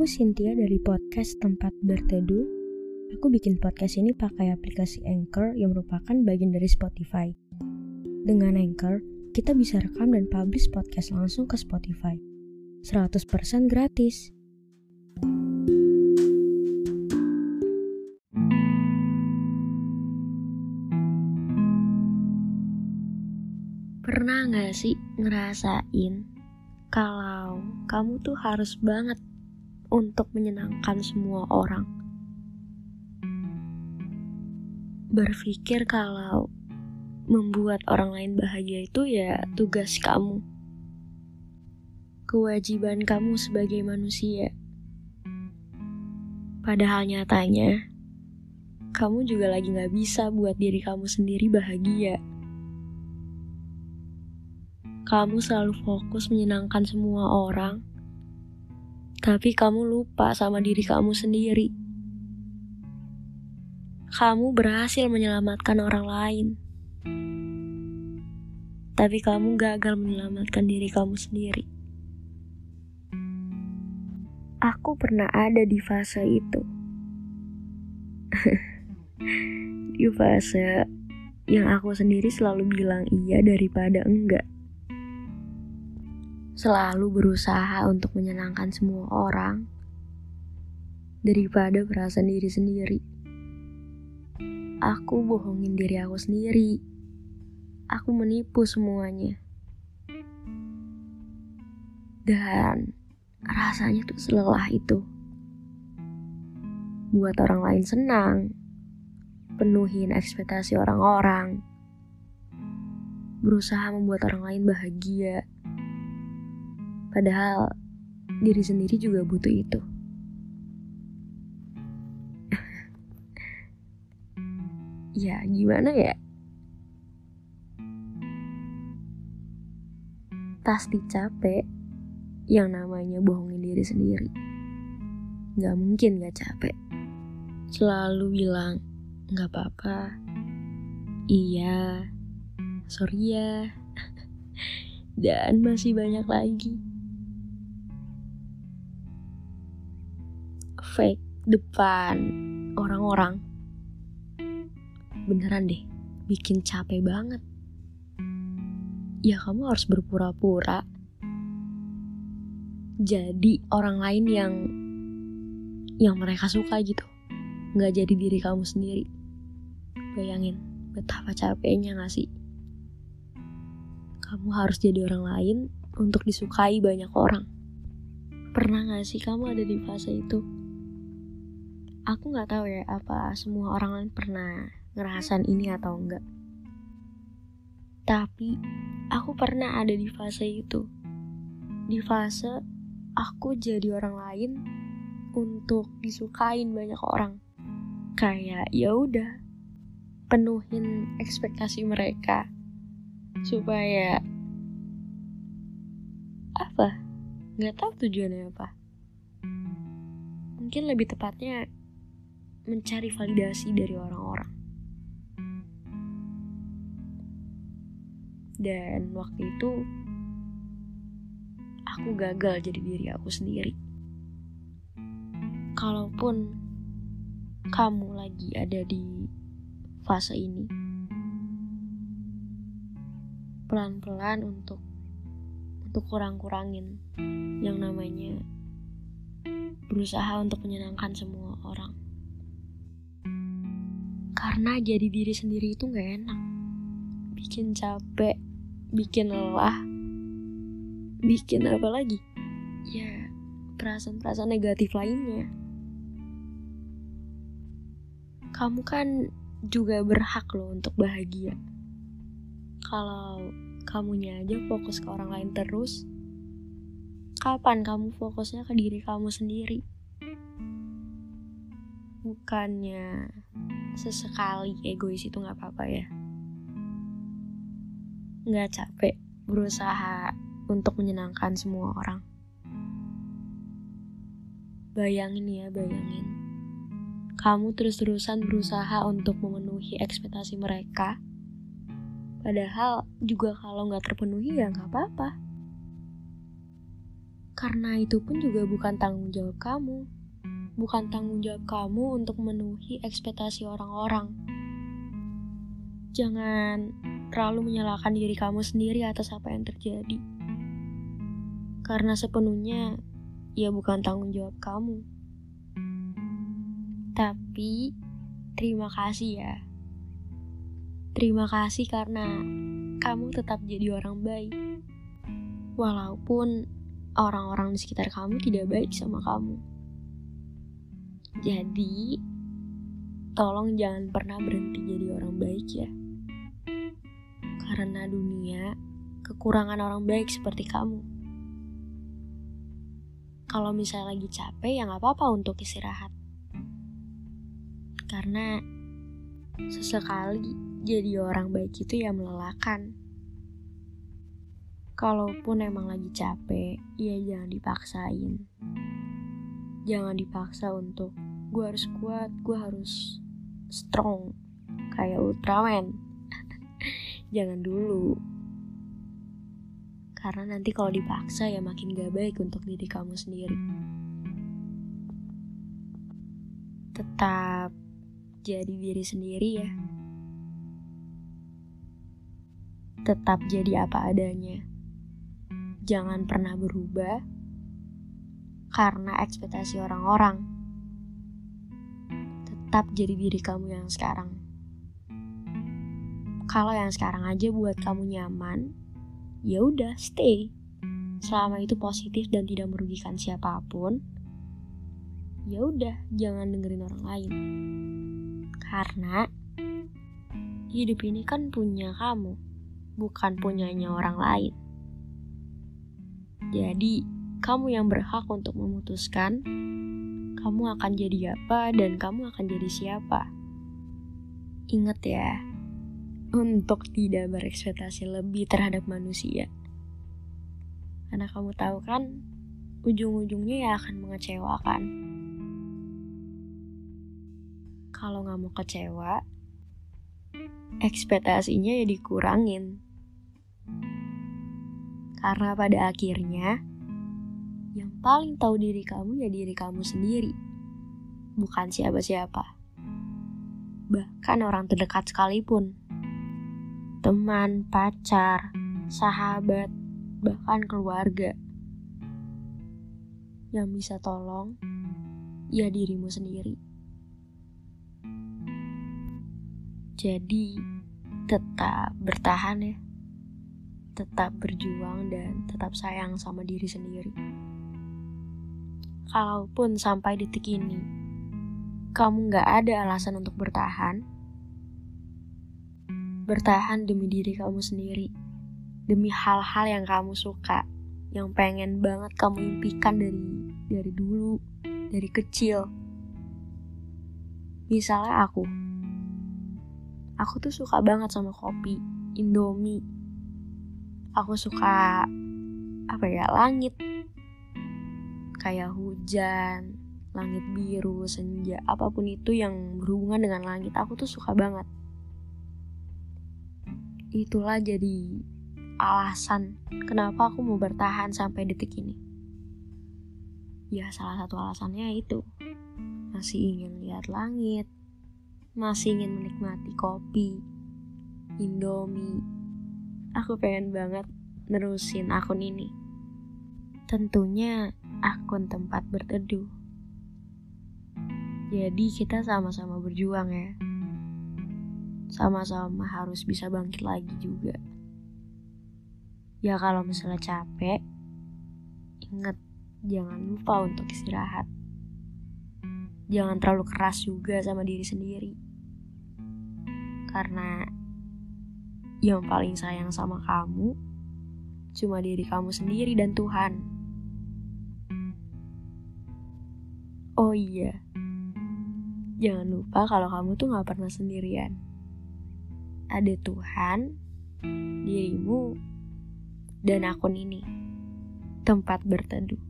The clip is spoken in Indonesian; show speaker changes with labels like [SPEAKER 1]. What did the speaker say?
[SPEAKER 1] Aku Cynthia dari podcast Tempat Berteduh. Aku bikin podcast ini pakai aplikasi Anchor yang merupakan bagian dari Spotify. Dengan Anchor, kita bisa rekam dan publish podcast langsung ke Spotify. 100% gratis. Pernah gak sih ngerasain kalau kamu tuh harus banget untuk menyenangkan semua orang? Berpikir kalau membuat orang lain bahagia itu ya tugas kamu. Kewajiban kamu sebagai manusia. Padahal nyatanya, kamu juga lagi gak bisa buat diri kamu sendiri bahagia kamu selalu fokus menyenangkan semua orang, tapi kamu lupa sama diri kamu sendiri. Kamu berhasil menyelamatkan orang lain, tapi kamu gagal menyelamatkan diri kamu sendiri. Aku pernah ada di fase itu. di fase yang aku sendiri selalu bilang iya daripada enggak selalu berusaha untuk menyenangkan semua orang daripada perasaan diri sendiri. Aku bohongin diri aku sendiri. Aku menipu semuanya. Dan rasanya tuh selelah itu. Buat orang lain senang, penuhin ekspektasi orang-orang, berusaha membuat orang lain bahagia Padahal diri sendiri juga butuh itu. ya, gimana ya? Pasti capek yang namanya bohongin diri sendiri. Gak mungkin gak capek. Selalu bilang, gak apa-apa. Iya, sorry ya. Dan masih banyak lagi. Fake depan orang-orang. Beneran deh bikin capek banget. Ya kamu harus berpura-pura. Jadi orang lain yang yang mereka suka gitu. Nggak jadi diri kamu sendiri. Bayangin betapa capeknya gak sih? Kamu harus jadi orang lain untuk disukai banyak orang. Pernah gak sih kamu ada di fase itu aku nggak tahu ya apa semua orang lain pernah ngerasain ini atau enggak. Tapi aku pernah ada di fase itu. Di fase aku jadi orang lain untuk disukain banyak orang. Kayak ya udah penuhin ekspektasi mereka supaya apa? Nggak tahu tujuannya apa. Mungkin lebih tepatnya mencari validasi dari orang-orang. Dan waktu itu aku gagal jadi diri aku sendiri. Kalaupun kamu lagi ada di fase ini, pelan-pelan untuk untuk kurang-kurangin yang namanya berusaha untuk menyenangkan semua orang. Karena jadi diri sendiri itu gak enak. Bikin capek, bikin lelah, bikin apa lagi? Ya, perasaan-perasaan negatif lainnya. Kamu kan juga berhak loh untuk bahagia. Kalau kamunya aja fokus ke orang lain terus, kapan kamu fokusnya ke diri kamu sendiri? Bukannya sesekali egois itu nggak apa-apa ya. Nggak capek berusaha untuk menyenangkan semua orang. Bayangin ya bayangin. Kamu terus-terusan berusaha untuk memenuhi ekspektasi mereka padahal juga kalau nggak terpenuhi ya nggak apa-apa. Karena itu pun juga bukan tanggung jawab kamu. Bukan tanggung jawab kamu untuk memenuhi ekspektasi orang-orang. Jangan terlalu menyalahkan diri kamu sendiri atas apa yang terjadi. Karena sepenuhnya ya bukan tanggung jawab kamu. Tapi terima kasih ya. Terima kasih karena kamu tetap jadi orang baik. Walaupun orang-orang di sekitar kamu tidak baik sama kamu. Jadi, tolong jangan pernah berhenti jadi orang baik ya. Karena dunia kekurangan orang baik seperti kamu. Kalau misalnya lagi capek ya nggak apa-apa untuk istirahat. Karena sesekali jadi orang baik itu ya melelahkan. Kalaupun emang lagi capek, ya jangan dipaksain. Jangan dipaksa untuk gue harus kuat, gue harus strong kayak Ultraman. jangan dulu. Karena nanti kalau dipaksa ya makin gak baik untuk diri kamu sendiri. Tetap jadi diri sendiri ya. Tetap jadi apa adanya jangan pernah berubah karena ekspektasi orang-orang. Tetap jadi diri kamu yang sekarang. Kalau yang sekarang aja buat kamu nyaman, ya udah stay. Selama itu positif dan tidak merugikan siapa pun, ya udah jangan dengerin orang lain. Karena hidup ini kan punya kamu, bukan punyanya orang lain. Jadi, kamu yang berhak untuk memutuskan kamu akan jadi apa dan kamu akan jadi siapa. Ingat ya, untuk tidak berekspektasi lebih terhadap manusia. Karena kamu tahu kan, ujung-ujungnya ya akan mengecewakan. Kalau nggak mau kecewa, ekspektasinya ya dikurangin. Karena pada akhirnya, yang paling tahu diri kamu ya diri kamu sendiri, bukan siapa-siapa. Bahkan orang terdekat sekalipun. Teman, pacar, sahabat, bahkan keluarga. Yang bisa tolong, ya dirimu sendiri. Jadi, tetap bertahan ya tetap berjuang dan tetap sayang sama diri sendiri. Kalaupun sampai detik ini, kamu gak ada alasan untuk bertahan, bertahan demi diri kamu sendiri, demi hal-hal yang kamu suka, yang pengen banget kamu impikan dari dari dulu, dari kecil. Misalnya aku, aku tuh suka banget sama kopi, Indomie, aku suka apa ya langit kayak hujan langit biru senja apa pun itu yang berhubungan dengan langit aku tuh suka banget. Itulah jadi alasan kenapa aku mau bertahan sampai detik ini. Ya salah satu alasannya itu. Masih ingin lihat langit masih ingin menikmati kopi indomie. Aku pengen banget nerusin akun ini. Tentunya akun tempat berteduh. Jadi kita sama-sama berjuang ya. Sama-sama harus bisa bangkit lagi juga. Ya kalau misalnya capek, inget jangan lupa untuk istirahat. Jangan terlalu keras juga sama diri sendiri. Karena yang paling sayang sama kamu cuma diri kamu sendiri dan Tuhan. Oh iya, jangan lupa kalau kamu tuh gak pernah sendirian. Ada Tuhan, dirimu, dan akun ini, tempat berteduh.